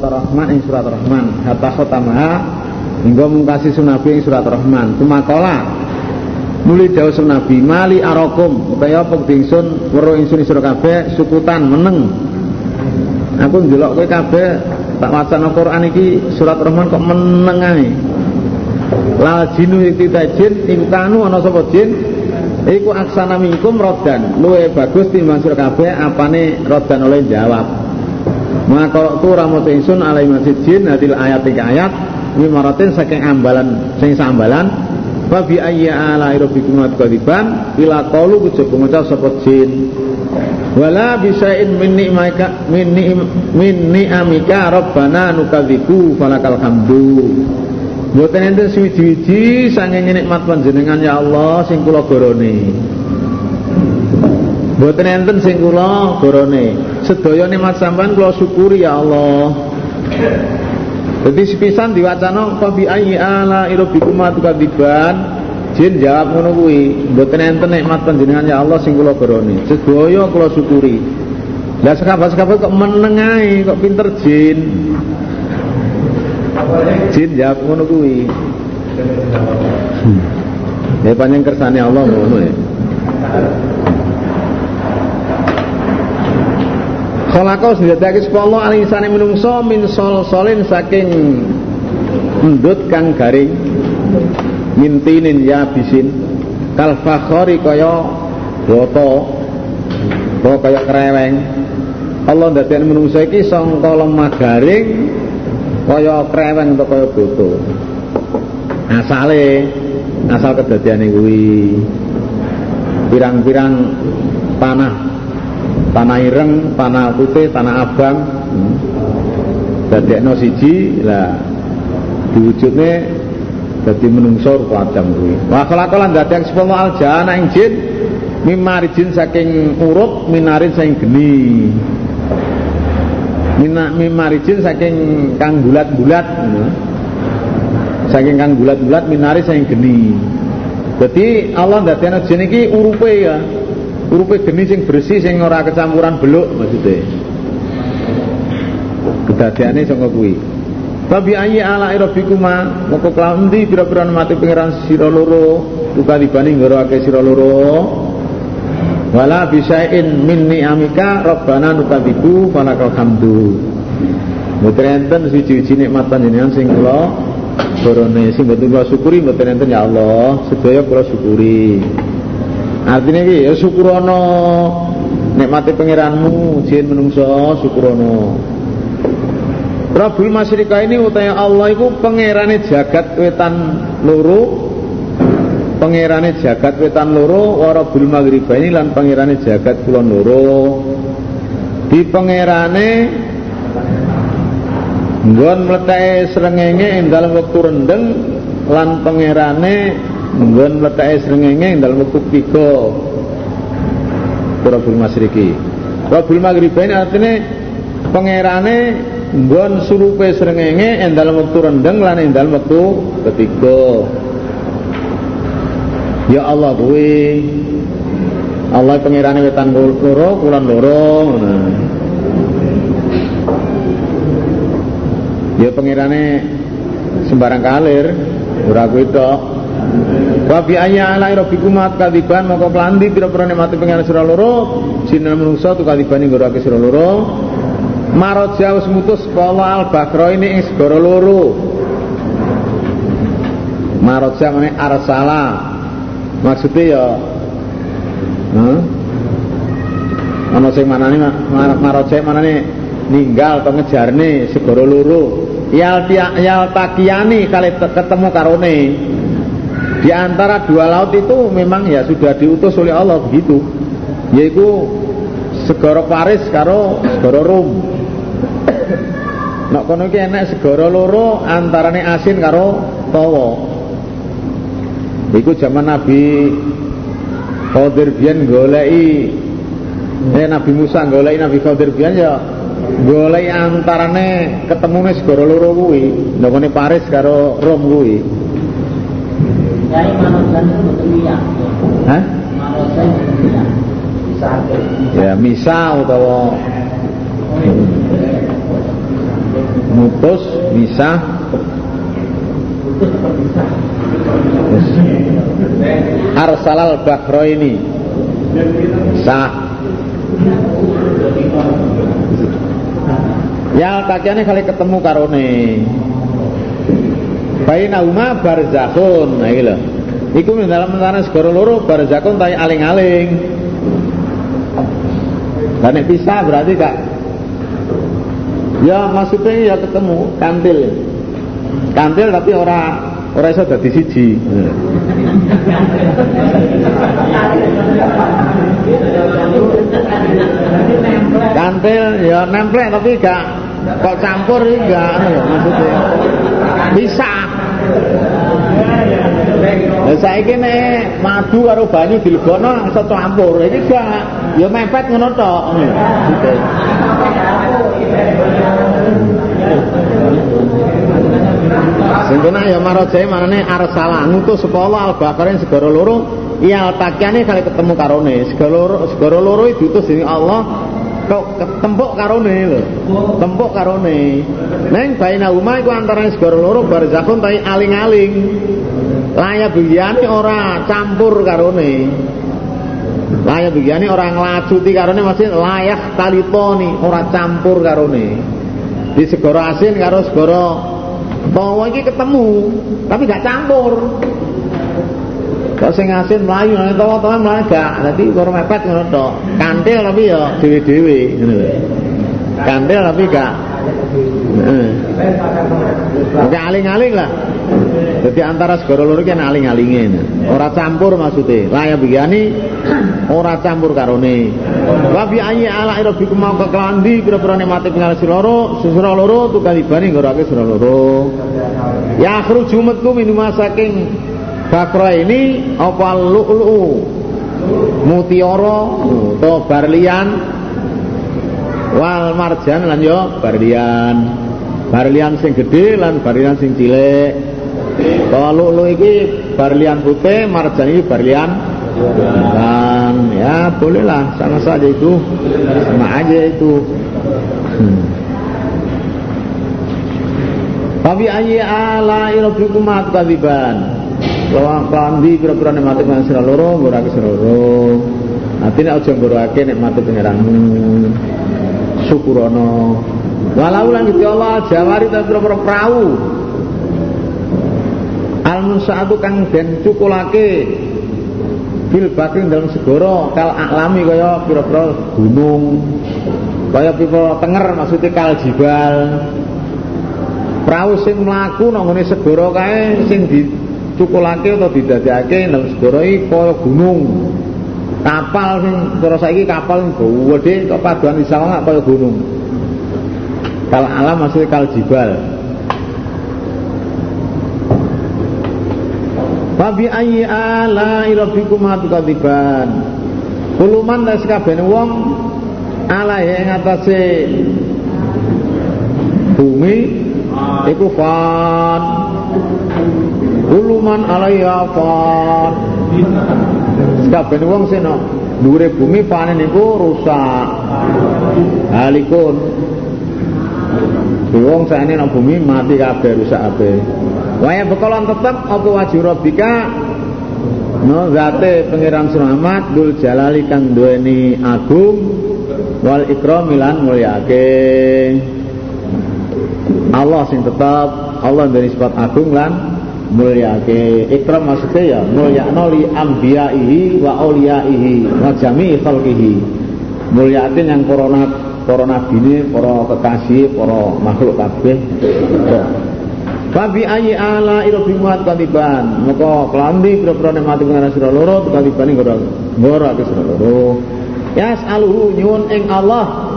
Ar-Rahman ing surat Ar-Rahman. Hatta khotamaha hingga mungkasi sunabi ing surat Ar-Rahman. Tumakola. Muli jauh Nabi mali arokum upaya apa ingsun weruh ingsun sira kabeh sukutan meneng. Aku ndelok kowe kabeh tak wacana Quran iki surat Rahman kok meneng ae. Lal jinu iki tajin iku kanu ana sapa jin? Iku aksana minkum rodan. Luwe bagus timbang sira kabeh apane rodan oleh jawab maka tu ramu ingsun alai masjid jin hadil ayat tiga ayat mimaratin saking ambalan sing sambalan Wa bi ayya ala rabbikum kadiban ila qalu kejaba maca sapa jin. Wala bisain min ni'maka min min ni'amika rabbana nukadzibu falakal hamdu. Mboten enten suwi-wiji saking nikmat panjenengan ya Allah sing kula. Mboten enten sing kula gorone. Sedaya nikmat sampean kula syukuri ya Allah. Jadi sepisan diwacana fa bi ayyi ala rabbikum tukadziban jin jawab ngono kuwi mboten enten nikmat panjenengan ya Allah sing kula geroni sedaya kula syukuri lah sekabat-sekabat kok meneng ae kok pinter jin jin jawab ngono kuwi hmm. ya panjang kersane Allah ngono ya Khalaqau sendiri sapa Allah alih insane menungso min sol solin saking endut kang garing. Mintinin ya bisin. Kal fakhori kaya boto boto kaya kreweng. Allah ndadekne menungso iki sangka lemah garing kaya kreweng atau kaya boto asale asal kedadiane kuwi pirang-pirang tanah tanah ireng, tanah putih, tanah abang. Hmm. Dadekno siji lah diwujudne dadi menungso rupa Adam kuwi. Wa khalaqalan dadek sepuluh aljana ing jin mimarijin saking urut minarin saking geni. Mina mimarijin saking kang bulat-bulat Saking kang bulat-bulat minari saking geni. Jadi Allah dadekno jin iki urupe ya urupe geni sing bersih sing ora kecampuran beluk maksudnya. Kedadiane saka kuwi. Tabi ayi ala rabbikuma moko kelawan ndi pira-pira mati pangeran sira loro tukadibani nggarake sira loro. Wala bisain min ni'amika rabbana nukadzibu falakal hamdu. Mboten enten siji-siji nikmat panjenengan sing kula borone. Sing mboten kula syukuri mboten enten ya Allah. Sedaya kula syukuri Artinya iki ya syukurono nikmati pangeranmu jin menungso syukurono. Rabbul Masyrika ini utaya Allah itu pangerane jagat wetan loro. Pangerane jagat wetan loro wa Rabbul ini lan pangerane jagat kulon loro. Di pangerane nggon mletake srengenge ing dalem wektu rendeng lan pangerane nggon mletake srengenge dalam wektu tiga. Rabbul Masriki Rabbul Maghribain artinya pangerane nggon surupe srengenge ing dalam wektu rendeng lan ing dalam wektu ketiga. Ya Allah kuwi. Allah pangerane wetan loro kulon loro. Ya pangerane sembarang kalir ora kuwi tok Wa bi ayya ala rabbikum kadiban maka klandi pira-pira nikmate pengen sira loro jinan manungsa tu kadiban ing ngorake sira loro. Maraja wis mutus pola al bakro ini ing segara loro. Maraja mene arsala maksudnya ya huh? ana sing manane maraja manane ninggal atau ngejarne segara loro. Yal yal kali ketemu karone di antara dua laut itu memang ya sudah diutus oleh Allah begitu. Yaitu segara Paris karo segara Rom. Nek kono iki enek segara loro antarane asin karo tawa. Iku zaman Nabi Khadir biyen goleki eh Nabi Musa goleki Nabi Khadir biyen ya goleki antarane ketemune segara loro kuwi. Nek Paris karo Rom kuwi. Hah? Ya misa utawa mutus bisa arsalal bakro ini. Sah. Ya kakiannya kali ketemu karone bainahuma barzakhun nah iki lho. Iku dalam antara segara loro barzakhun tai aling-aling. Dan nek pisah berarti kak ya maksudnya ya ketemu kantil. Kantil tapi orang orang iso dadi siji. Kantil ya nempel tapi gak. Kok campur enggak maksudnya bisa. Lah saiki nek madu karo banyu dilebono iso campur. Iki gak ya mepet ngono tok. Sing kena ya marajae manane arsala ngutus sepala al-bakarin segara loro. Iya takiane kali ketemu karone. Segara loro segara loro diutus dening Allah ketempuk karone lho. Tempuk karone. Neng baina umah iku antara segara loro barzakhun tai aling-aling. Laya biyane ora campur karone. Laya biyane ora nglacuti karone maksud layak talitoni ora campur karone. Di segara asin karo segara bawa iki ketemu tapi gak campur Kok sing asin mlayu nek tawa-tawa mlayu gak. Dadi mepet ngono tok. Kantil tapi ya dhewe-dhewe ngono lho. Kantil tapi gak. Oke aling-aling lah. Jadi antara segara loro ki aling-alinge. Ora campur maksude. Laya bigani ora campur karone. Wa bi ayyi ala rabbikum mau keklandi pira-pira nikmate pingal sira loro, sira loro tukalibane ngorake sira loro. Ya khruju metu minuma saking Bakra ini apa lu'lu'u? Mutiara atau barlian? Wal marjan lan yo barlian. Barlian sing gede lan barlian sing cilik. Kalau lu'lu iki barlian putih marjan ini barlian? Dan ya bolehlah. Sama saja itu. Sama aja itu. Hmm. Tapi ayi ala ilabikum kadiban Lawan kandi pira-pira nikmate panjenengan sira loro ngurake sira loro. Atine aja ngurake nikmate pangeranmu. Syukurono. Walau lan Gusti Allah jawari ta pira-pira prau. Al musaatu kang den cukulake bil baking dalam segara kal aklami kaya pira-pira gunung kaya pira tenger maksudnya kal jibal perahu sing mlaku nang segara kae sing di cukulake atau didadekake nang segara iki kaya gunung. Kapal sing cara saiki kapal gede kok paduan disawang kaya gunung. Kal alam maksudnya kal jibal. Fabi ayyi ala rabbikum atukadiban. Kuluman tas kabehane wong ala yang atase bumi iku fan Kuluman alaiya fan. Kabeh wong sing dhuwure bumi panen niku rusak. Halikun. Wong sakjane nang bumi mati kabeh rusak kabeh. Waya bekalan tetep apa wajib rabbika No zate pengiran selamat dul jalali kang duweni agung wal ikram lan mulyake. Allah sing tetap Allah dari sifat agung lan mulyake ikram maksudnya ya mulyakno li ambiyaihi wa auliyaihi wa jami'i khalqihi. Mulyakin yang corona corona bini para kekasih para makhluk kabeh. Fabi ayi ala ira bimuat kaliban. Maka kelambi pira-pira nikmati pengen sira loro kaliban ing ora ora sira loro. Yas aluhu nyuwun ing Allah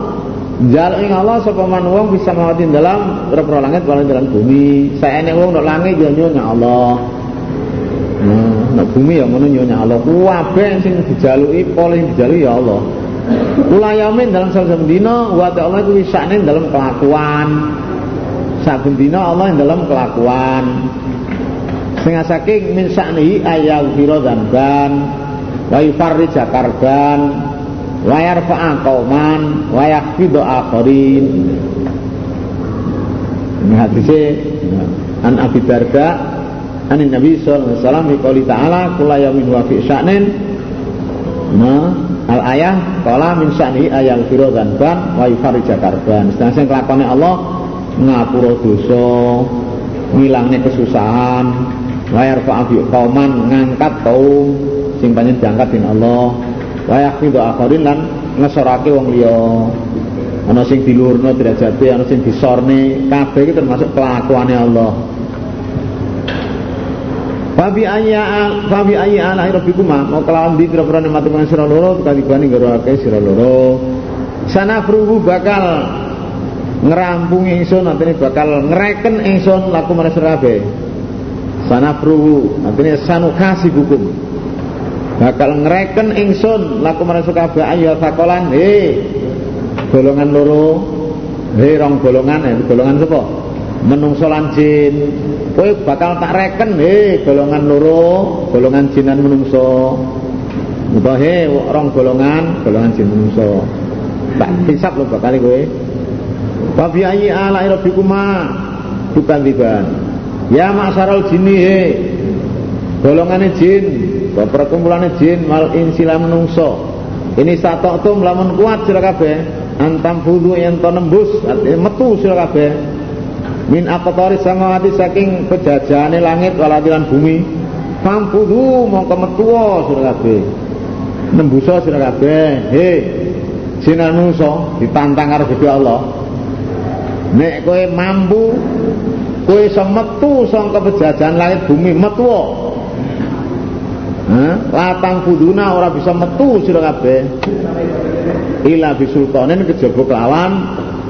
Jaluk ing Allah sapa man wong bisa mawati dalam repro langit wala dalam bumi. Saene wong nek langit yo nyonya Allah. Nah, bumi ya ngono nyonya Allah. Kabeh sing dijaluki paling dijaluki ya Allah. Kula yamin dalam saben dina wa Allah kuwi sakne dalam kelakuan. Saben dina Allah dalam kelakuan. Sing saking min saknihi ayau fira dzamban wa yufarrij karban wa yarfa'a qauman wa yakhfidu akharin. Ini hadisnya an Abi Darda an Nabi sallallahu alaihi wasallam qali ta'ala kula yamin wa fi sya'nin. Nah al ayah kala min sya'ni ayal firo dan ban wa yufarija karban. Sedang sing kelakone Allah ngapura dosa ngilangnya kesusahan layar fa'afi kauman ngangkat kaum sing banyak diangkat din Allah layak itu akhirin lan ngesorake wong liya. Ana sing dilurno derajate ana sing disorne. Kabeh iki termasuk kelakuane Allah. Fabi ayya fabi ayya ala rabbikuma. Mau kelawan di pira-pira nikmat pengen sira loro kalibane garake sira loro. Sana fruhu bakal ngerampung ingsun artinya bakal ngereken ingsun laku mana sira kabeh. Sana fruhu artinya sanu kasih hukum bakal ngereken ingsun laku sira kabeh ayo sakolan he golongan loro he rong golongan eh golongan sapa? Menungso lan jin. Kowe bakal tak reken he golongan loro golongan jinan menungso. Utawa he rong golongan golongan jin menungso. Tak hisap lo bakal kowe. Wa bi ayyi ala rabbikuma bukan tiban. Ya maksarul jinni he golongane jin perkumpulannya jin mal insila menungso ini satu tum lamun kuat kabeh antam fudu yang to nembus artinya metu sira min aqtari samawati saking pejajane langit waladilan bumi. Famfudu mongko metuwa sira kabeh nembusa sira kabeh he sinanusa ditantang karo Gusti Allah. Nek kowe mampu kowe iso metu saka pejajahan langit bumi Hah? Latang fuduna ora bisa metu sira kabeh. Ila bisultanin kejaba kelawan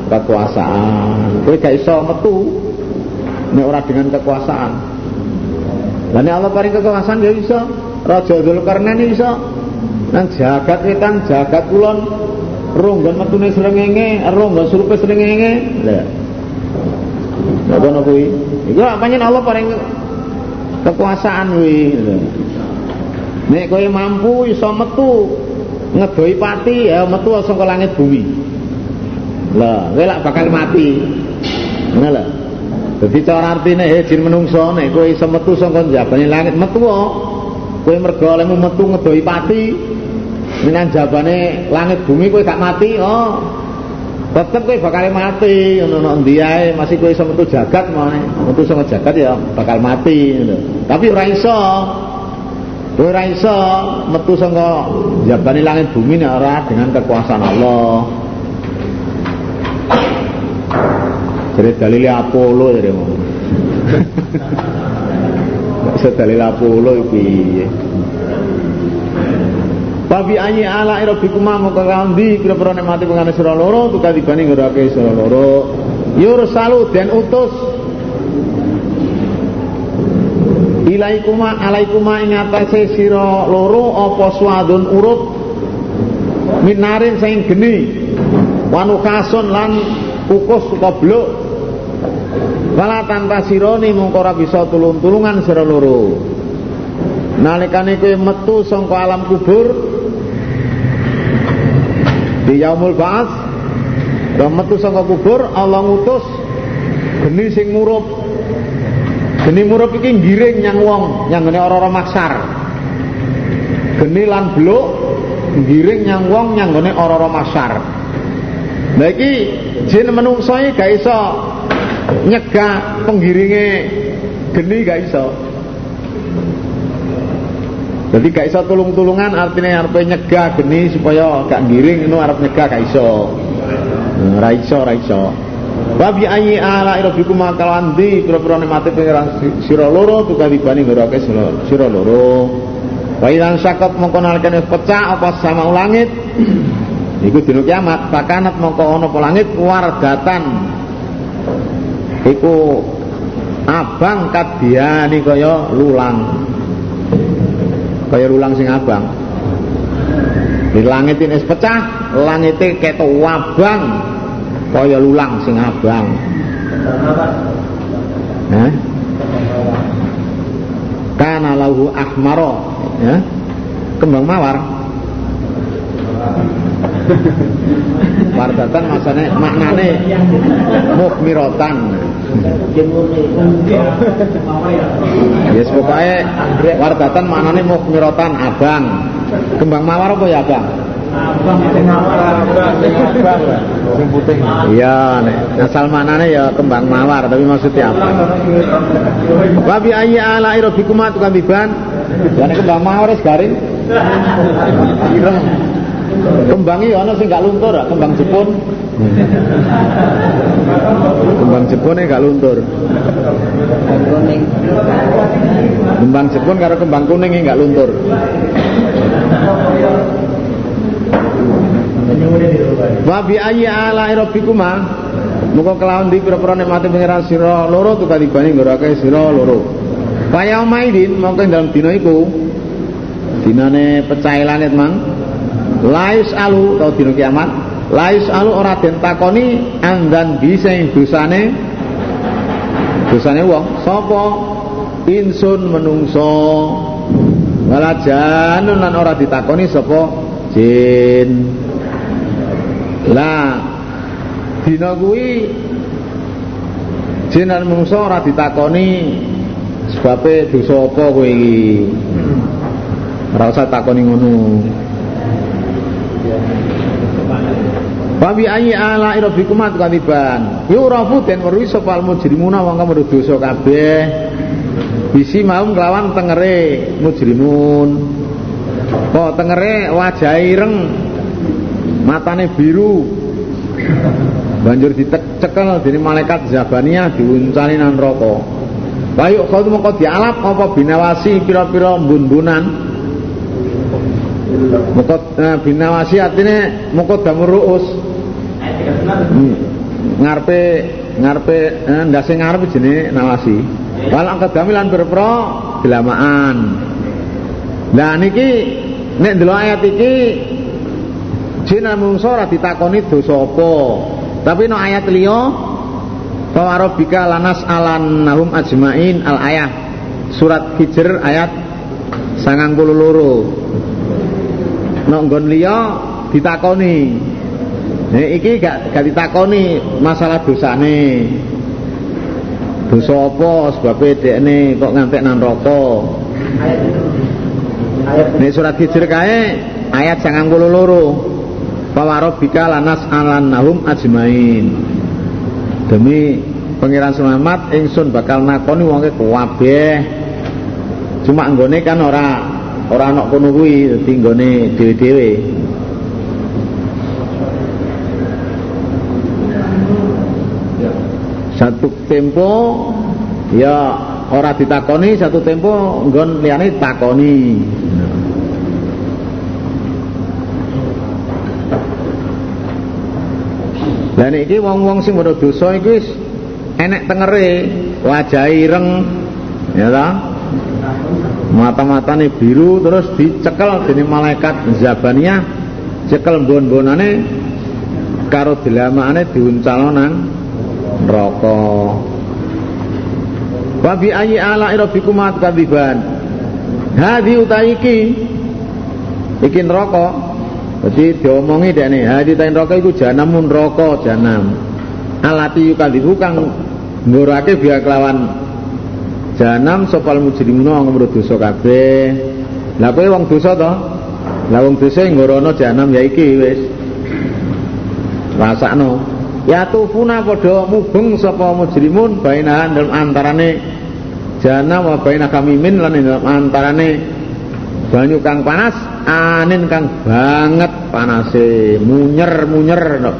kekuasaan. Kowe gak iso metu nek ora dengan kekuasaan. Lah Allah paring kekuasaan ya iso. Raja Dzulkarnain iso. Nang jagat wetan, jagat kulon ronggon metune srengenge, ronggon surupe srengenge. Lah. Kono kuwi. Iku Allah paring kekuasaan kuwi. Nek kowe mampu iso metu ngedoi pati ya metu saka langit bumi. Lah, kowe lak bakal mati. Ngono lho. Dadi cara artine he jin menungso nek kowe iso metu saka jabane langit metu kowe mergo metu ngedoi pati. Minan jabane langit bumi kowe gak mati, oh. Tetep kowe bakal mati ngono endi ae masih kowe iso metu jagat mae. Metu saka jagat ya bakal mati ngono. Tapi ora iso. Kowe ora iso metu saka jabane langit bumi nek ora dengan kekuasaan Allah. Jadi dalil Apollo jadi mau. Bisa dalil Apollo piye? Babi anyi ala irobikuma muka kandi kira-kira mati pengane sira loro tuka dibanding ngerake sira loro. Yursalu dan utus Ilaikuma alaikuma ing atase sira loro apa swadun urut minarin sing geni wanukasun lan kukus koblok Wala tanpa sironi mungko ora bisa tulung-tulungan sira loro. Nalikane kowe metu saka alam kubur di yaumul ba'ats metu saka kubur Allah ngutus geni sing murup. Geni murup iki ngiring nyang wong, nyang ngene ora-ora maksar. Geni lan bluk ngiring nyang wong nyang ngene ora-ora maksar. Lah iki jin menungso iki gak iso nyegah penggiringe geni gak iso jadi gak iso tulung-tulungan artinya arep nyegah geni supaya gak giring itu arep nyegah gak iso nah, ra iso ra iso Babi ayi ala irabikum makalan di pira-pira nikmate pengiran sira loro tukang dibani ngerake sira loro. Wa ilan sakot mongko pecah apa sama langit iku dina kiamat. Pakanat mongko ana apa langit wardatan iku abang kadiani kaya lulang. Kaya lulang sing abang. Di langit ini pecah langit ini keto wabang kaya lulang sing abang eh? kana lahu ahmaro ya? kembang mawar Wardatan masane maknane mukmiratan. Yes pokoknya wardatan maknane mukmiratan abang. Kembang mawar apa ya abang? Sing putih. Iya, nek asal manane ya kembang mawar, tapi maksudnya apa? Wa bi ayyi ala rabbikum tukadziban? Ya nek kembang mawar wis garing. Ireng. Kembangi ya ana sing luntur, ah, kembang Jepun. Kembang Jepun gak luntur. Kembang Jepun karo kembang kuning gak luntur. Wa bi ayyi ala rabbikuma. Muga kelawan di pira-pira nikmate pangeran sira loro tu kalibane ngorake sira loro. Kaya maidin mongko dalam dina iku dinane pecah mang. Lais alu tau dina kiamat. Lais alu ora den takoni andan bisa dosane dosane wong. Sapa? Insun menungso. Wala lan ora ditakoni sapa? Jin lah dina kuwi jin lan menungso ora ditakoni sebabe dosa apa kowe iki ora usah takoni ngono Wabi ayi ala irabikum kadiban. Yurafu den weruhi sapa mujrimuna wong kang dosa kabeh. Bisi maum kelawan tengere mujrimun. Kok tengere wajah ireng. Matane biru. Banjur dicekel dening malaikat Zabaniyah diuncani nang neraka. Bayu kau mongko dialap apa binawasi pira-pira mbun-mbunan. Moko eh, binawasi artine moko damur ruus. Hmm. Ngarepe ngarepe eh, ndase ngarep jenenge nawasi. Wal angkadami lan berpro dilamaan. Lah niki nek ndelok ayat iki jin lan mungso ora ditakoni dosa apa. Tapi no ayat liya Fa rabbika lanas alan nahum ajmain al ayah surat Hijr ayat 92. Nek nggon liya ditakoni. Nek iki gak gak ditakoni masalah dosane. Dosa apa sebabe dekne kok ngantek nang neraka. Nek surat Hijr kae ayat 92. Fa rabbika lanas alan nahum ajmain. Demi pangeran selamat ingsun bakal nakoni wonge kabeh. Cuma nggone kan ora ora ana kono kuwi dadi nggone satu tempo ya ora ditakoni satu tempo nggon liyane takoni Lah niki wong-wong sing padha dosa wis enek tengere, wajah ireng, ya ta? Mata-matane biru terus dicekel dening malaikat Zabaniyah, cekel mbon-bonane karo dilamakane diuncalno nang neraka. Wa bi ayyi ala rabbikum kadziban. Hadi utaiki iki neraka jadi diomongi dekne, hadi tain rokok iku janamun rokok janam. Alati yukadzibu kang ngurake biya kelawan janam sopal mujrimuna wong dosa kabeh. Lah kowe wong dosa to? Lah wong dosa ngorono janam ya iki wis. Rasakno. Ya tufuna padha mubeng sapa mujrimun bainahan dalam antarane janam wa kamimin lan dalam antarane banyu kang panas anin kang banget panase munyer munyer no.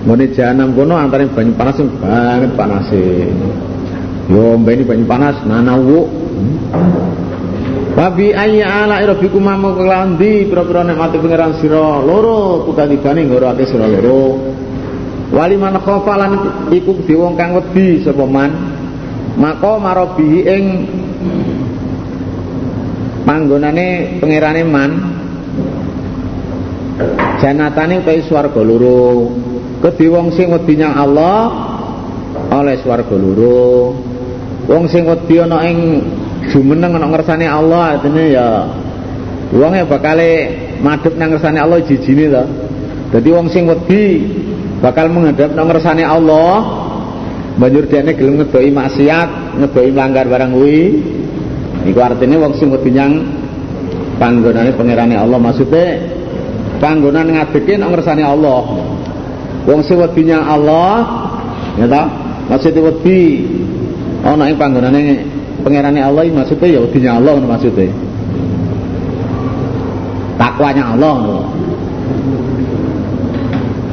Ngene janam kono antara banyu panas sing banget panase. Yo mbeni banyu panas nanawu. Babi ayya ala rabbikum mau kelawan di pira-pira nikmate pangeran sira loro tukadibane ngorake sira loro. Wali man khofalan iku di wong kang wedi sapa man. Maka ing panggonane pangerane man janatane utawi swarga loro kedhi wong sing wedi nyang Allah oleh swarga loro wong sing wedi ana ing jumeneng ana ngersane Allah artine ya wong e bakale madhep nang ngersane Allah jijine to. Jadi wong sing wedi bakal menghadap nang ngersane Allah banjur dene gelem ngedoi maksiat, ngedoi melanggar barang kuwi. Iku artine wong sing wedi nyang panggonane pangerane Allah maksudnya panggonan ngadeke nang ngersane Allah. Wong sing wedi nyang Allah ya ta maksudnya wedi ana ing panggonane pangerane Allah maksudnya ya wedi nyang Allah maksudnya. Takwanya Allah.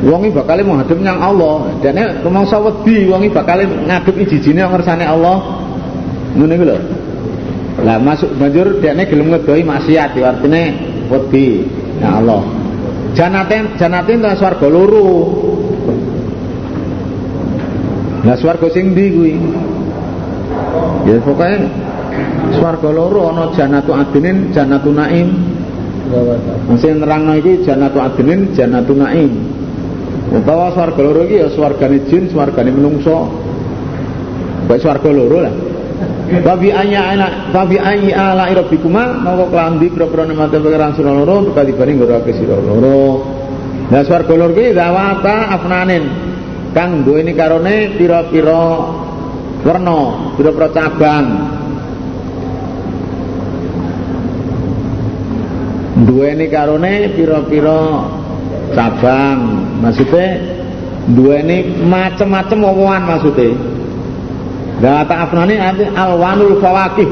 Wongi bakal menghadap nyang Allah. Dene rumangsa wedi wongi bakal ngadep ijijine ngersane Allah. Ngono iku lho. Lah masuk banjur dene gelem ngedoi maksiat ya artine wedi ya Allah. Janaten janaten ta swarga loro. Lah swarga sing ndi? Ya pokoknya swarga loro ana janatu adnin, janatu naim. Sing nerangno iki janatu adnin, janatu naim. Utawa swarga loro iki ya swargane jin, swargane menungso. Baik swarga loro lah. Babi ayya ana babi ayyi ala rabbikuma mongko klambi pira-pira nemate pangeran sira loro kadibane ngorake sira loro. Nah swarga loro iki zawata afnanin. Kang duweni karone pira-pira werna, pira-pira cabang. Duweni karone pira-pira cabang. Maksudnya dua ini macam-macam omongan maksudnya Data afnani arti alwanul fawakih.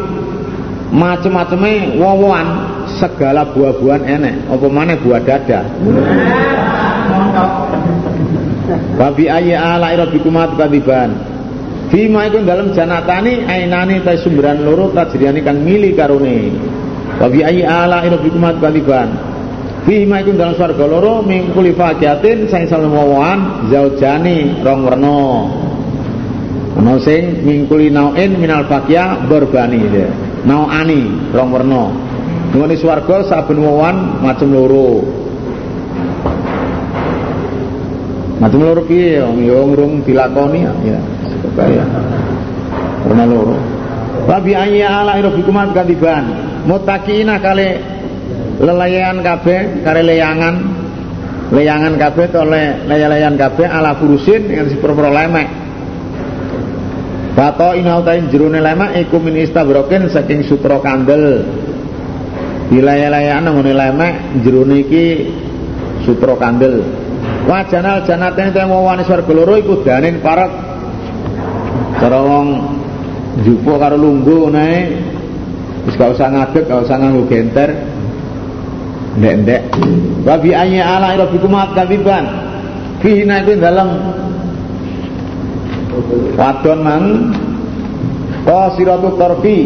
Macam-macamnya wawan segala buah-buahan enek. Apa mana buah dada? Babi ayya ala irabikumat kadiban Fima itu dalam janatani ainani ta sumberan loro tajriani kang mili karone. Babi ayya ala irabikumat kadiban Fihi ma dalam swarga loro min kulli fakiatin sing salemawan zaujani rong werna. Ana sing min kulli nauin minal fakia berbani ya. Nauani rong werna. Ngene swarga saben wawan macem loro. Macem loro piye ya ngurung dilakoni ya. Supaya werna loro. Babi ayya ala rabbikum kadiban. Muttaqina kale lelayan kabeh kare leyangan leyangan kabeh to le leyan kabeh ala furusin dengan si perpro lemek Bato inau tain jerune lemak iku min istabrokin saking sutra kandel. Wilayah-layahan nangone lemek jerune iki sutra kandel. Wajanal janaten teng wani swarga loro iku danin parek. Cara jupo karo lungguh nae wis gak usah ngadeg gak usah nganggo genter. Ndek-ndek. Wa bi ayyi ala rabbikum kadziban fihi iku dalam wadon mang qasiratu tarfi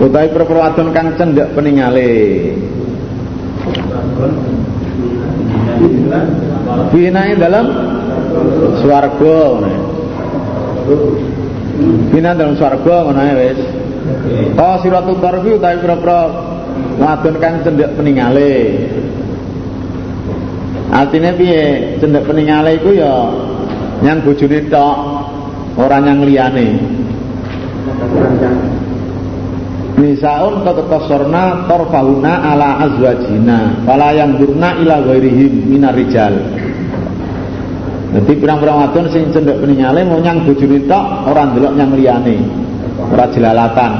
utawi perperwadon kang cendek peningale. Bina dalam swarga. Bina dalam swarga ngono wis. Qasiratu tarfi utawi pira-pira wadon kang cendek peningale. Artinya piye? Cendek peningale iku ya nyang bojone tok ora nyang liyane. Nisaun tatakasorna torfahuna ala azwajina Fala yang durna ila ghairihim minar rijal. Jadi pirang-pirang wadon sing cendek peningale mau nyang bojone tok ora ndelok nyang liyane. Ora jelalatan.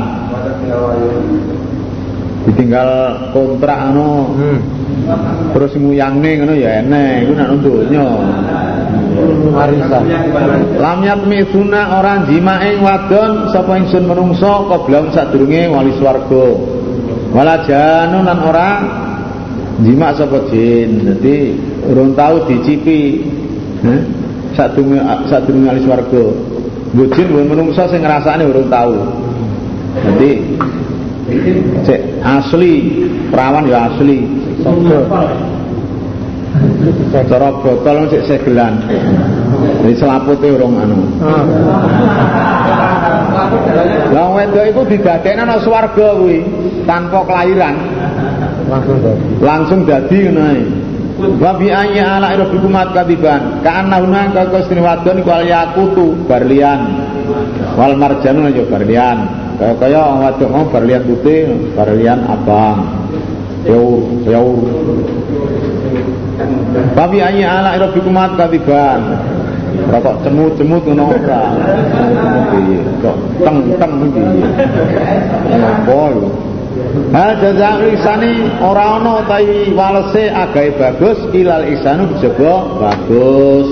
Ditinggal kontrak anu hmm. terus nguyangne ngono ya enek iku nek donya arisan lam yatmisuna orang jimaing wadon sapa ingsun menungso koblam sadurunge wali swarga. Wala janun lan ora jima sapa jin. Dadi urung tau dicipi sadurunge sadurunge wali swarga. Bujin menungso sing ngrasakne urung tau. Jadi Cek asli, perawan ya asli. Cara botol cek segelan. Jadi selapute urung anu. Lah wedok iku didadekno nang swarga kuwi tanpa kelahiran. Langsung dadi. Langsung dadi ngono ae. Wa bi ayyi ala rabbikum kadiban. Ka'anna hunaka kasrin wadon iku al yakutu barlian. Wal marjanu ya barlian. Kaya kaya waduk mau berlian putih, berlian abang. Peur, peur. Tapi ayi ala irobikumat katiban. Rokok cemut-cemut ngono ora. Piye? Kok teng-teng iki. Apa iku? Hal jaza lisani ora ana utawi walese agawe bagus ilal isanu kejaba bagus.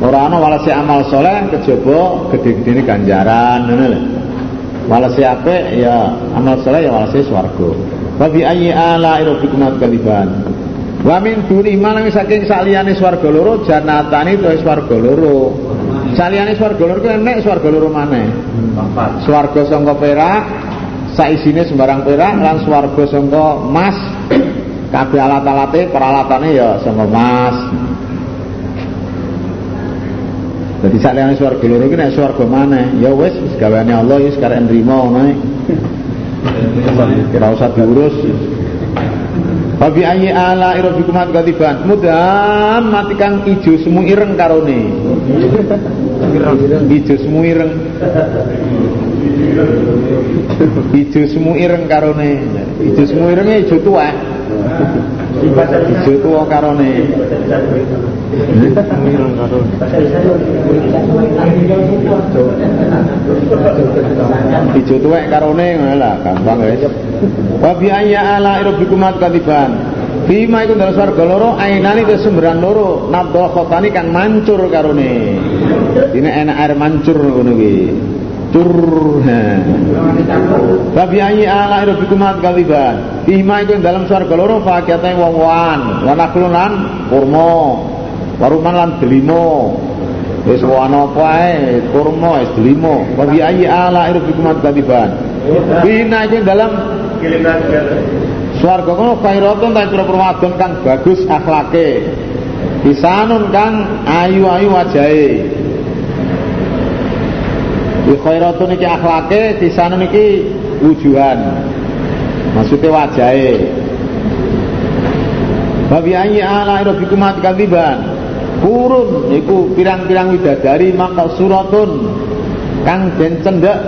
Ora ana walese amal soleh kejaba gede-gedene ganjaran ngono lho. Walese apik ya amal soleh ya walese swarga. Wa bi ayyi ala rabbikum kadiban. Wa min duni malang saking saliyane swarga loro janatani to swarga loro. Saliyane swarga loro ku enek swarga loro maneh. Swarga sangka perak saisine sembarang perak lan swarga sangka emas. Kabeh alat-alate peralatane ya sangka emas. Jadi saliyane swarga loro ki nek swarga maneh ya wis gaweane Allah wis karek nrimo ngono. Kira usah diurus. Fabi ayyi ala rabbikum kadiban mudam mati kang ijo semu ireng karone. Ijo semu ireng. Ijo semu ireng karone. Ijo semu irenge ijo tuwek. Ijo tuwa karone. Mireng karo. Ijo tuwek karone ngono gampang wis. Wa bi ayya ala rabbikum kadiban. Bima iku dalam swarga loro ainani ke sumberan loro nabdol khotani kang mancur karone. Ini enak air mancur ngono ki. Cur. Wa bi ayya ala rabbikum kadiban. Bima iku dalam swarga loro fakiyate wong-wongan, wa naklunan kurma. Waruman lan delimo. Wis ana apa ae, kurma wis delimo. Wa bi ayyi ala rabbikum kadiban. Bina iku dalam Swarga kono khairatun ta pira wadon kang bagus akhlake. Pisanun kang ayu-ayu wajahe. Di khairatun iki akhlake, pisanun iki wujuhan. Maksudnya wajahe. Babi ayyi ala rabbikum kadiban. Kurun iku pirang-pirang widadari maka suratun kang den cendhek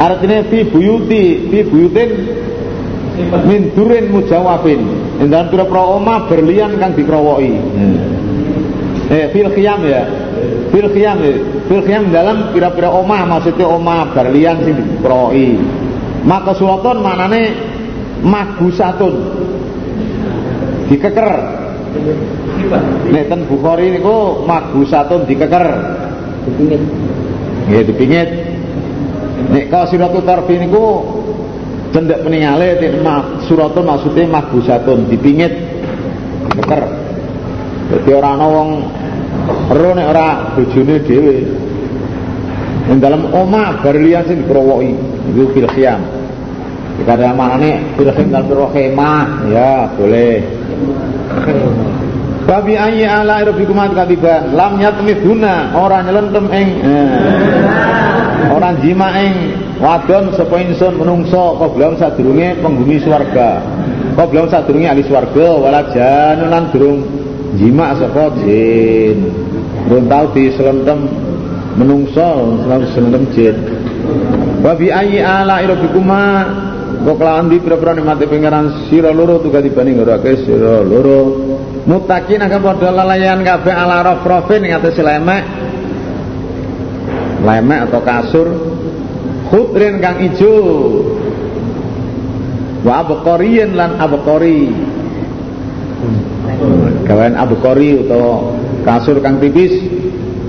artinya fi buyuti fi buyutin min durin mujawabin dan pira-pira omah berlian kang dikrowoki eh fil khiyam ya fil khiyam ya. Khiyam dalam pira-pira omah maksudnya omah berlian sing dikrowoki maka suraton manane magusatun. Dikeker. Nek ten Bukhari niku magusatun dikeker. Dipingit. Nggih dipingit. Nek kasiratul tarfi niku cendek peningale mak suratun maksudnya magusatun dipingit. Keker jadi orang ana wong ero nek ora bojone dhewe. Ing dalam omah berlian sing dikrowoki itu fil khiyam. Jika maknane fil khiyam fil khimah ya boleh. Babi ayyi ala rabbikum kadiban lam yatmiduna ora nyelentem ing eh, ora jima ing wadon sapa insun menungso. Qoblom sadurunge penghuni swarga? Qoblom sadurunge ahli swarga? Wala janun durung jima sapa jin durung tau diselentem menungso selalu diselentem jin. Babi ayyi ala rabbikum Kok lawan di pira-pira nikmate pangeran sira loro tuga dibanding ngrake sira loro. Mutakin akan padha lalayan kabeh ala rafrafin ing atase lemek. Lemek atau kasur. Khudrin kang ijo. Wa abqariyin lan abqari gawean abqari utawa kasur kang tipis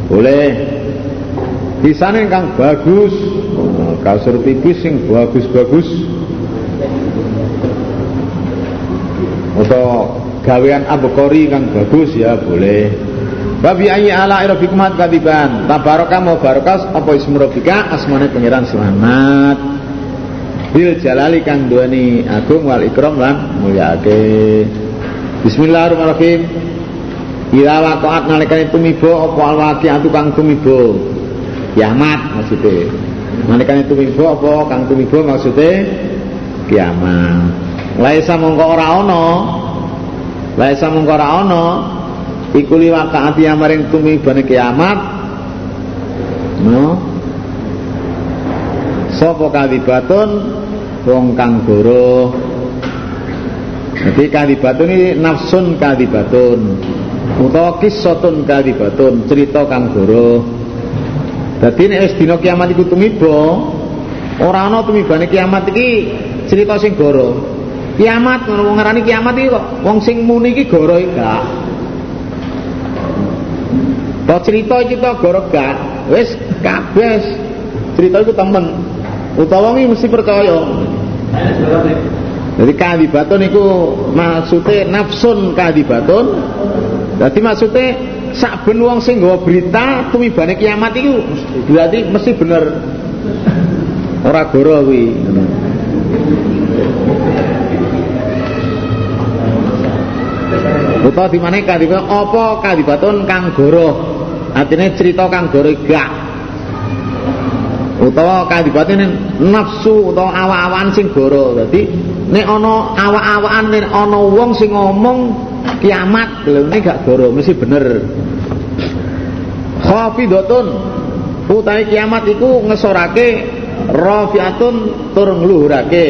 boleh pisane kang bagus kasur tipis sing bagus-bagus atau gawean abqari kang bagus ya boleh Babi ayyi ala rabbikum kadiban. Tabaraka mau barakas apa ismu asmane pangeran selamat. Bil jalali kang duweni agung wal ikram lan mulyake. Bismillahirrahmanirrahim. Ila waqa'at nalikane tumiba apa alwaqi'atu kang tumiba. Kiamat maksudnya. Nalikane tumiba apa kang tumiba maksudnya kiamat. Laisa mongko ora ana. Laisa mongko ora ana iku liwakaati amaring tumibane kiamat no sapa kadibatun wong kang goro Jadi kadibatun ini nafsun kadibatun utawa kisotun kadibatun cerita kang goro. Dadi nek wis dina kiamat iku tumiba, ora ana tumibane kiamat iki cerita sing goro. Kiamat ngono ngarani kiamat iki kok wong sing muni iki goro gak. Kok cerita iki to goro gak, wis kabeh cerita iku temen. Utawa iki mesti percaya. Jadi kadibatun itu maksudnya nafsun kadibatun. Jadi maksudnya saben wong sing nggawa berita tumibane kiamat itu berarti mesti bener. Ora goro kuwi. Utawa di mana kadibatun apa kadibatun kang goro? Artinya cerita kang goro gak utawa kadibatene nafsu utawa awa-awan sing goro. Dadi nek ana awa-awan nek ana wong sing ngomong kiamat lho nek gak goro mesti bener. Khafidatun utahe kiamat iku ngesorake rafiatun tur ngluhurake.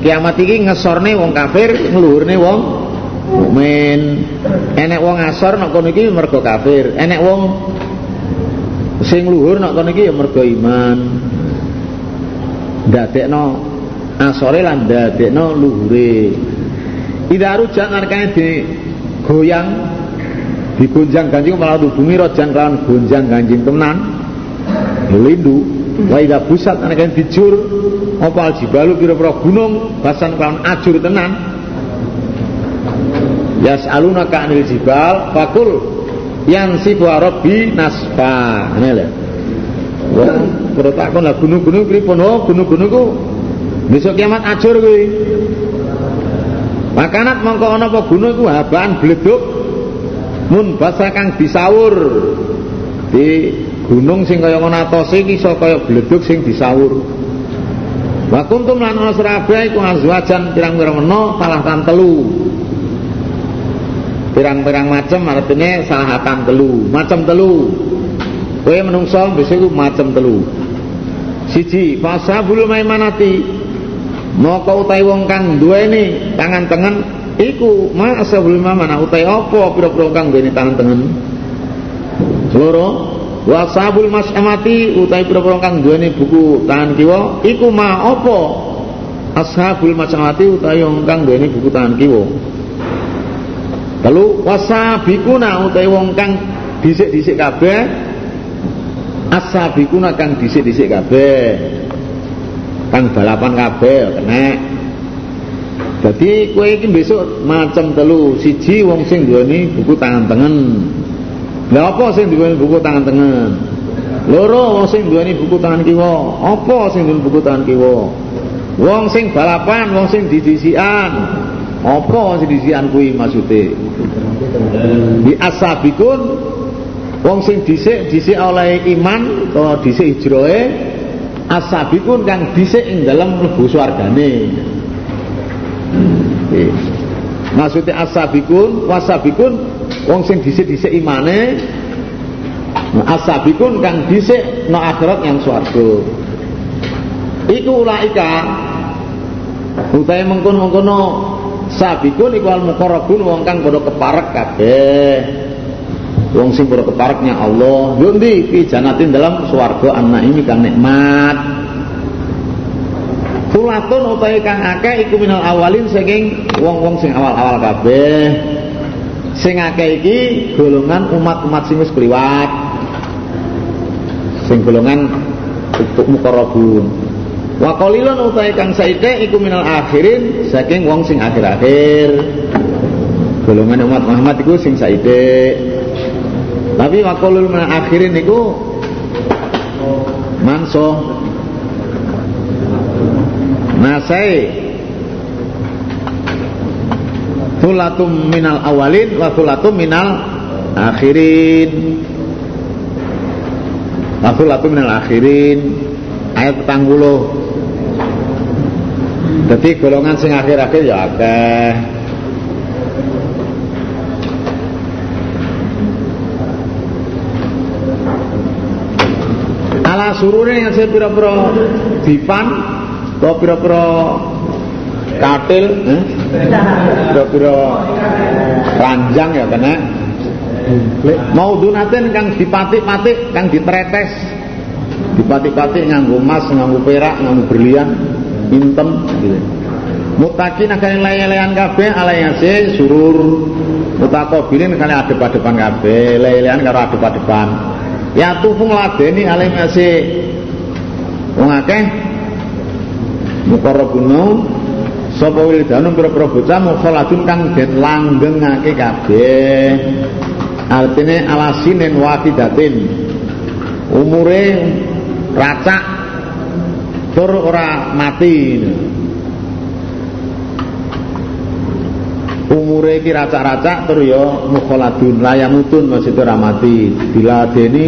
Kiamat iki ngesorne wong kafir, ngluhurne wong mukmin. Enek wong asor nek kono iki mergo kafir, enek wong sing luhur nek kono iki ya mergo iman ndadekno asore lan ndadekno luhure. Ida rujak narkane di goyang digonjang ganjing malah bumi rojan kelawan gonjang ganjing temenan. Lindu wa ida pusat narkane dijur apa aljibalu pira-pira gunung basan kelawan ajur tenan. Yas'alunaka anil jibal fakul yang si rabbi nasfa ngene lho. Wong karo takon lah gunung-gunung pripun? Oh gunung-gunung ku besok kiamat ajur kuwi. Makanat mongko ana apa gunung ku habaan bleduk mun basa kang disaur di gunung sing kaya ngono atose iki iso kaya bleduk sing disaur Wa kuntum lan ana sirabe iku azwajan pirang-pirang meno salahkan telu. Pirang-pirang macam artinya salahatan telu. Macam telu. Kowe menungso besok macam telu. Siji fasabul maimanati moko utai wong kang duweni tangan tengen iku ma asabul mana utai apa pira-pira kang duweni tangan tengen? Loro wasabul mas'amati utai pira-pira kang duweni buku tangan kiwa iku ma apa? Ashabul mas'amati utai wong kang duweni buku tangan kiwa. Lalu wasabikuna utai wong kang dhisik-dhisik kabeh. Asabikuna kang dhisik-dhisik kabeh. Kang balapan kabeh ya kena. Jadi kowe iki besok macam telu, siji wong sing duweni buku tangan tengen. Lah apa sing duweni buku tangan tengen? Loro wong sing duweni buku tangan kiwa. Apa sing duweni buku tangan kiwa? Wong sing balapan, wong sing didisikan. Apa sing didisikan kuwi maksude? Di asabikun wong sing dhisik dhisik oleh iman utawa dhisik hijrahe asabikun kang dhisik ing dalem mlebu swargane. Maksudnya asabikun wasabikun wong sing dhisik-dhisik imane asabikun kang dhisik no akhirat yang swarga. Iku ulaika utahe mengkon-mengkono sabikun iku al muqarrabun wong kang padha keparek kabeh. Wong sing padha kepareknya Allah, yo ndi fi janatin dalam swarga an-naimi kang nikmat. Sulatun utahe kang akeh iku minal awalin saking wong-wong sing awal-awal kabeh. Sing akeh iki golongan umat-umat sing wis kliwat. Sing golongan untuk muqarrabun. Wa qalilun kang saite iku minal akhirin saking wong sing akhir-akhir. Golongan umat Muhammad iku sing saite. Tapi wa qalilun minal akhirin iku manso. Nasai. Thulatum minal awalin wa thulatum minal akhirin. Wa thulatum minal akhirin. Ayat petang puluh. Jadi golongan sing akhir-akhir ya akeh Ala surure yang saya pira-pira dipan atau pira-pira katil eh? pira-pira ranjang ya kena. Mau dunatin kang dipatik-patik kang ditretes. Dipatik-patik nganggo emas nganggo perak nganggo berlian intem gitu. Mutakin akan lelean kabeh alayase surur. Mutakabilin kali adep-adepan kabeh lelean karo adep-adepan ya tufu ngladeni alayase wong akeh. Mukarrabun sapa wildanum pira-pira bocah mukhaladun kang den langgengake kabeh. Artine alasinen wahidatin umure racak. Tur ora mati umure iki racak-racak tur ya mukhaladun layamutun masih ora mati. Diladeni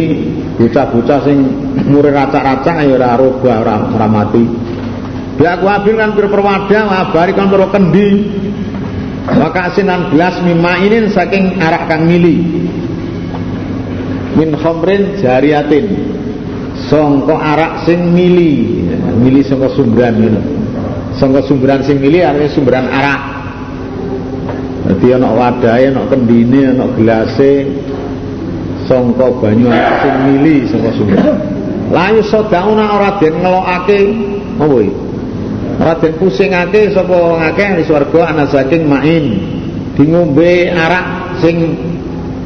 bocah-bocah sing umure racak-racak ya ora robah ora ora mati. Biak wabil kan berperwada wabari kan kendi. Maka asinan gelas mima ini saking arak kang mili min khomrin jariatin. Songko arak sing mili mili songko sumberan gitu. Songko sumberan sing mili artinya sumberan arak jadi ana wadahe ana kendine ana gelase songko banyu sing mili songko sumberan layu sodauna ora den ngelokake apa iki? Raden pusingake sapa ngakeh di swarga ana saking main. Di ngombe arak sing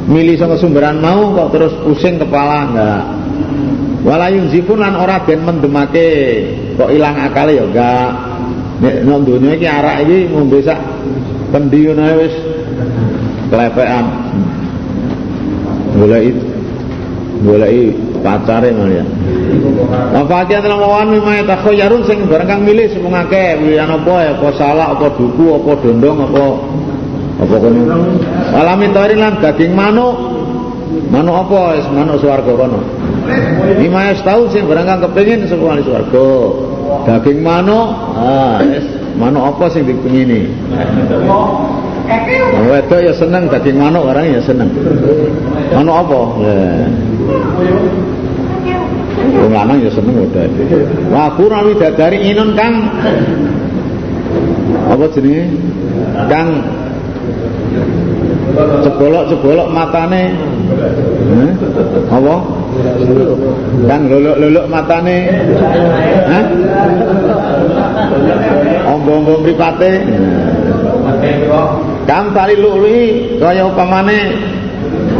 mili saka sumberan mau kok terus pusing kepala enggak walayun zifun lan ora den mendemake kok ilang akal ya enggak nek nang donya iki arak iki ngombe sak kendi ngono wis klepekan goleki goleki pacare malah Wafatian telah mawan mimai yarun sing barang kang milih sepung akeh pilihan apa ya apa salak apa duku apa dondong apa apa kono. Alami tarin lan daging manuk. Manuk apa? Wis manuk swarga kono. Lima tahu sing barang kang sapa ahli swarga. Daging manuk ah manuk apa sing dipengini Wedok ya seneng daging manuk orang ya seneng. Manuk apa? Ya. Wong lanang ya seneng udah. Wa qur'an widadari inun kang apa jenenge? Kang cebolok-cebolok matane. Hmm? Apa? Kang luluk-luluk matane. Hah? Ombo-ombo mripate. Kang tali lului kaya upamane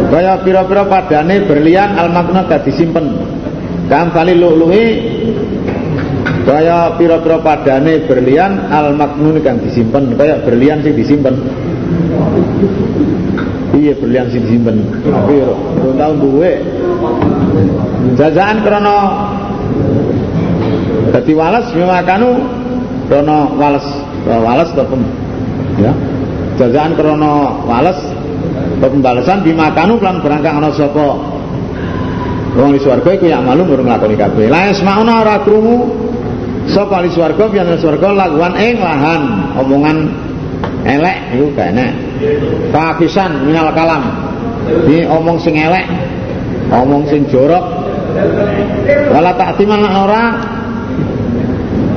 kaya pira-pira padane berlian al-makna gak disimpen. Kam kali lu'lu'i kaya pira-pira padane berlian al maknun kang disimpen. Kaya berlian sing disimpen. Iya berlian sing disimpen. Tapi rong tahun duwe. Jajaan krana dadi wales memakanu krana wales wales to ya jajaan krana wales pembalasan bimakanu lan berangkang ana sapa Wong di swarga iku ya malu urung nglakoni kabeh. La yasmauna ora krungu sapa di swarga pian swarga laguan ing lahan omongan elek iku gak enak. Fakisan minal kalam. Di omong sing elek, omong sing jorok. Wala taktiman ora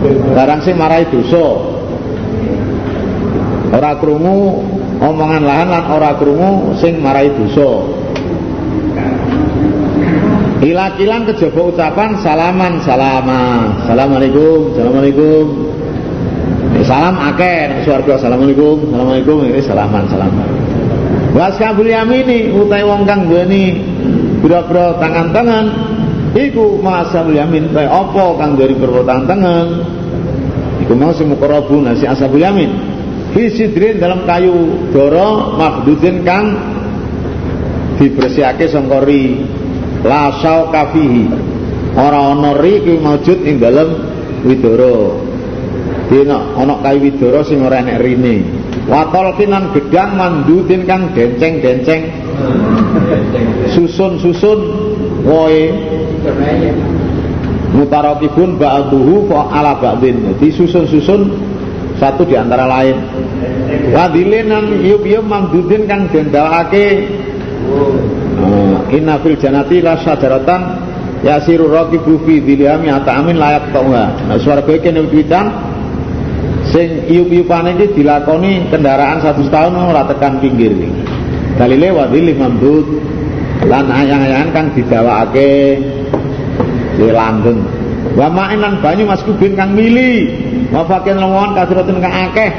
barang sing marai dosa. Ora krungu omongan lahan lan ora krungu sing marai dosa. Hilakilan kejaba ucapan salaman salama. Assalamualaikum, assalamualaikum. Salam akeh swarga assalamualaikum, assalamualaikum ini salaman salaman. Was kabul yamini utai wong kang duweni pira-pira tangan-tangan iku masabul yamin kaya apa kang dari pira tangan-tangan iku mau sing mukarrabun nasi asabul yamin. Fi sidrin dalam kayu doro mahdudin kang dibersihake sangkori la syauka fihi. Ora ana riki maujud ing dalem widara dina ana kayu widara sing ora enek rine. Watol kinan gedang mandudin kang denceng-denceng susun-susun woe mutarakibun ba'duhu ala ba'din. Jadi susun-susun satu di antara lain. Wadilenan yub-yub mandudin kang dendalake inna fil janati la syajaratan yasiru raqibu fi dhilami ata'amin layak tauha nah swarga iki nek witan sing iup-iupane iki dilakoni kendaraan satu tahun ora tekan pinggir dalile wadhil mamdud. Lan ayang-ayangan kang didawakake di langgeng wa ma'inan banyu maskubin kang mili. Wa fakin lawan kasiratin kang akeh.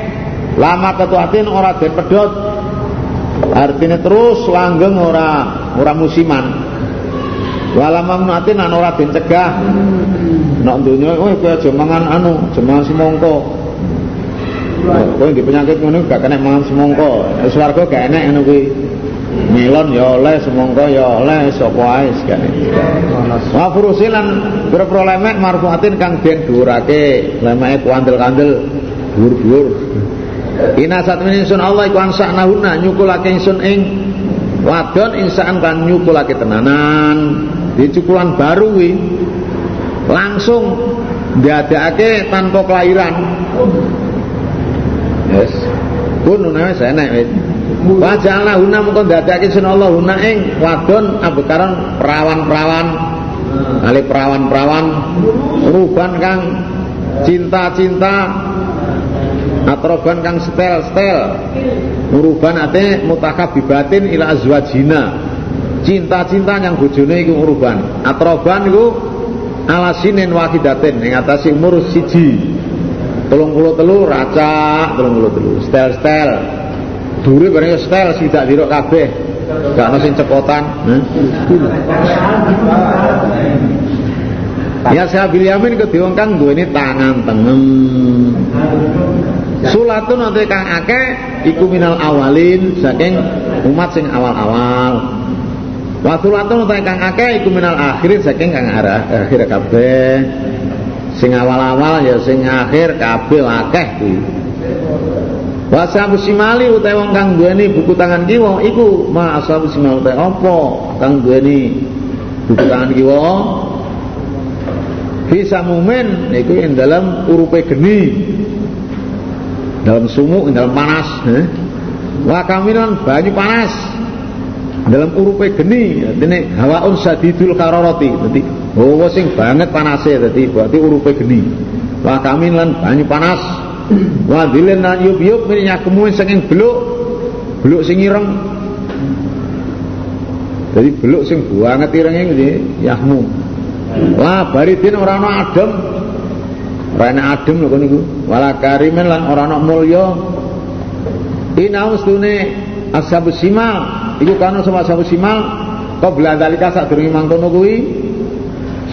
Lama ketuatin ora den pedot artinya terus langgeng ora ora musiman. Wala mamnuatin an ora den cegah. Nek donya kowe kowe aja mangan anu aja mangan semongko. Kowe penyakit ngono gak kena mangan semongko. Swarga gak enek ngono kuwi melon ya oleh semongko ya oleh sapa ae sekane wa furusilan boro lemek marfuatin kang den dhuwurake. Lemeke kuandel-kandel dhuwur-dhuwur. Ina saat ini sun Allah iku ansaknahuna nyukulake ingsun ing wadon insaan kan nyukulake tenanan. Di cukulan baru wi langsung diadake tanpa kelahiran. Yes. Pun nuna saya naik wajah Allah huna mungkin diadake sun Allah. Huna ing wadon abekaran perawan-perawan. Kali perawan-perawan. Ruban kang cinta-cinta. Atroban kang setel-setel. Muruban ate mutakabibatin ila azwajina. Cinta-cinta yang bojone iku uruban atroban iku ala sinin wahidatin. Yang atasi umur siji. Telung puluh telu racak telung puluh telu. Stel-stel duri bareng stel sidak dirok kabeh gak ono sing cepotan Ya saya Yamin kedua kang ini tangan tengem Sulatun nanti kang akeh iku minal awalin saking umat sing awal-awal Wasulatun utai kang akeh iku minal akhir saking kang arah akhir kabeh. Sing awal-awal ya sing akhir kabeh akeh. Wasabu simali utai wong kang duweni buku tangan kiwa iku ma asabu simali utai apa kang duweni buku tangan kiwa? Bisa mumen iku yang dalam urupe geni. Dalam sumuk dalam panas eh? wa kaminan banyu panas. Dalam urupe geni artinya hawaun sadidul karoroti jadi oh sing banget panasnya jadi berarti urupe geni. Kami lan banyu panas wah dilen lan yub yub minyak kemuin saking beluk beluk sing ireng. Jadi beluk sing banget irengnya jadi yahmu. Wah baridin orang no adem. Orang adem lho niku wala karimen lan orang no mulya. Inaus tune ashabus simal Iku kana sama sabu simal qabla dalika sadurunge mangkono kuwi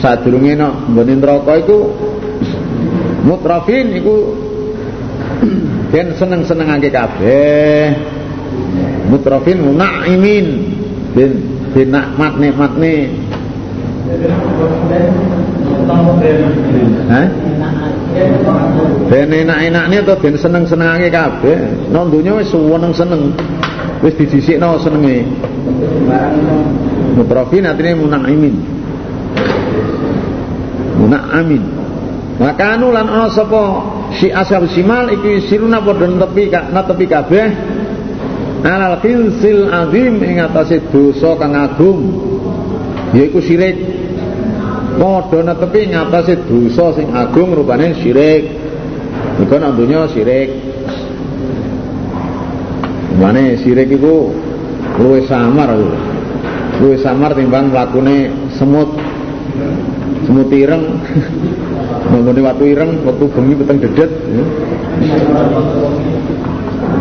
sadurunge nek nggone neraka iku. Mutrafin iku den seneng-senengake kabeh. Mutrafin munaimin. Ben ben nikmat nikmatne Hah? Ben enak-enakne to ben seneng-senengake kabeh. Nang donya wis seneng-seneng. Wis disisikno senenge. Mutrafin artinya munaimin. Munaimin. Maka anu lan ana sapa si asal simal iki siruna padha tepi na tepi kabeh. Alal khilsil azim ing atase dosa kang agung yaiku syirik. Padha netepi ing atase dosa sing agung rupane syirik. Iku nang donya syirik. Mane sirik iku luwih samar luwih samar timbang mlakune semut. Semut ireng. Bangunne watu ireng, wektu bengi peteng dedet.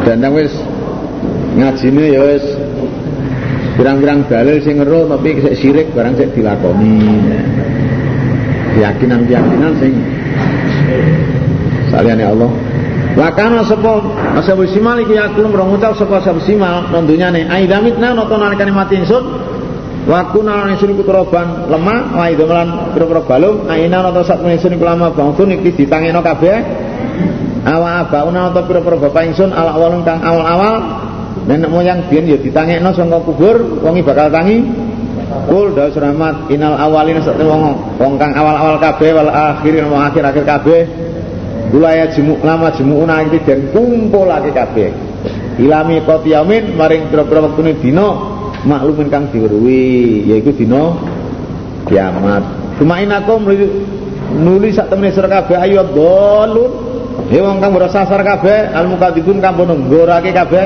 Dandang wis ngajine ya wis pirang-pirang dalil sing ngeru tapi sik sirik barang sik dilakoni. Keyakinan-keyakinan sing saliyane Allah Wa kana sapa ashabu simal iku yakulun rong ngucap sapa ashabu simal nih. ai damitna nata nalikane mati wa kuna ingsun iku lemah wa idamlan pira-pira balung. Aina nata sak ingsun iku lama bangsun iki ditangeno kabeh. Awa abauna nata pira-pira bapak ingsun ala awalun kang awal-awal. Nenek moyang biyen ya ditangekno saka kubur wongi bakal tangi. Kul dawu seramat inal awalin sak wong wong kang awal-awal kabeh wal akhirin wong akhir-akhir kabeh. Bulaya jemu lama jemuuna iki den kumpulake kabeh. Ilami qati yamin maring pira-pira wektune dina maklumin kang diweruhi yaiku dina kiamat. Kumainakum nuli sak temene sira kabeh ayo dolun he wong kang ora sasar kabeh al mukadzibun kang pono nggorake kabeh.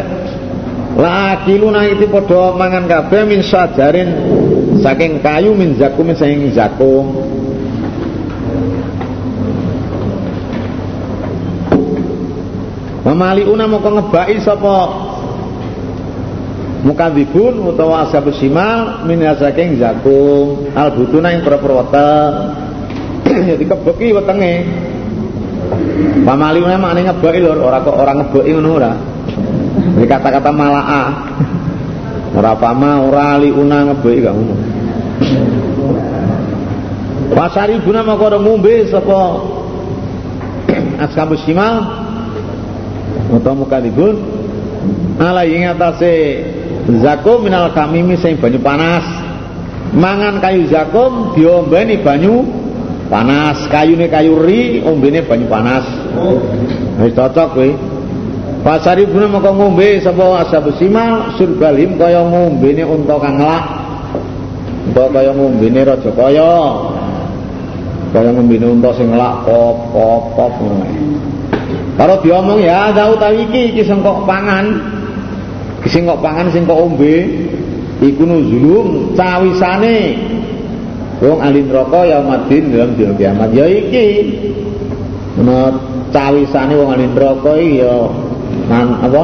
La akiluna itu padha mangan kabeh min sajarin saking kayu min zakum saking zakum. Mamaliuna moko ngebaki sapa mukadzibun utawa ashabus simal min saking zakum. Albutuna ing perperwata jadi kebeki wetenge. Pamaliuna maknane ngebeki lho ora kok ora ngebeki ngono ora. Ini kata-kata malaah ora pama ora liuna ngebeki gak ngono. Pasari guna maka ngombe sapa ashabus simal utawa mukadzibun. Ala ing zakum minal kamimi sing banyu panas. Mangan kayu zakum diombeni banyu panas. Kayune kayu ri ombene banyu panas. Wis cocok kowe pasari guna maka ngombe sapa ashabus simal surbalim kaya ngombene unta kang ngelak. Unta kaya ngombene raja kaya. Kaya ngombene unta sing ngelak pop pop pop. Kalau diomong ya ada utawi iki iki sengkok pangan. Sing kok pangan sing kok ombe iku nuzulum cawisane wong ahli neraka ya madin dalam dina kiamat ya iki. Ana cawisane wong ahli neraka iki ya apa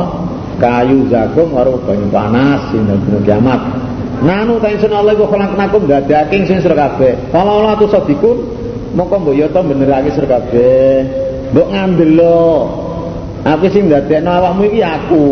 kayu zakum karo banyu panas dina kiamat. Nanu ta insun Allah wa khalaqnakum dadaking sing sira kabeh. Kalau Allah tu sadikun mongko mbok ya to benerake sira kabeh. Mbok ngandel lo. Aku sing ndadekno awakmu iki aku.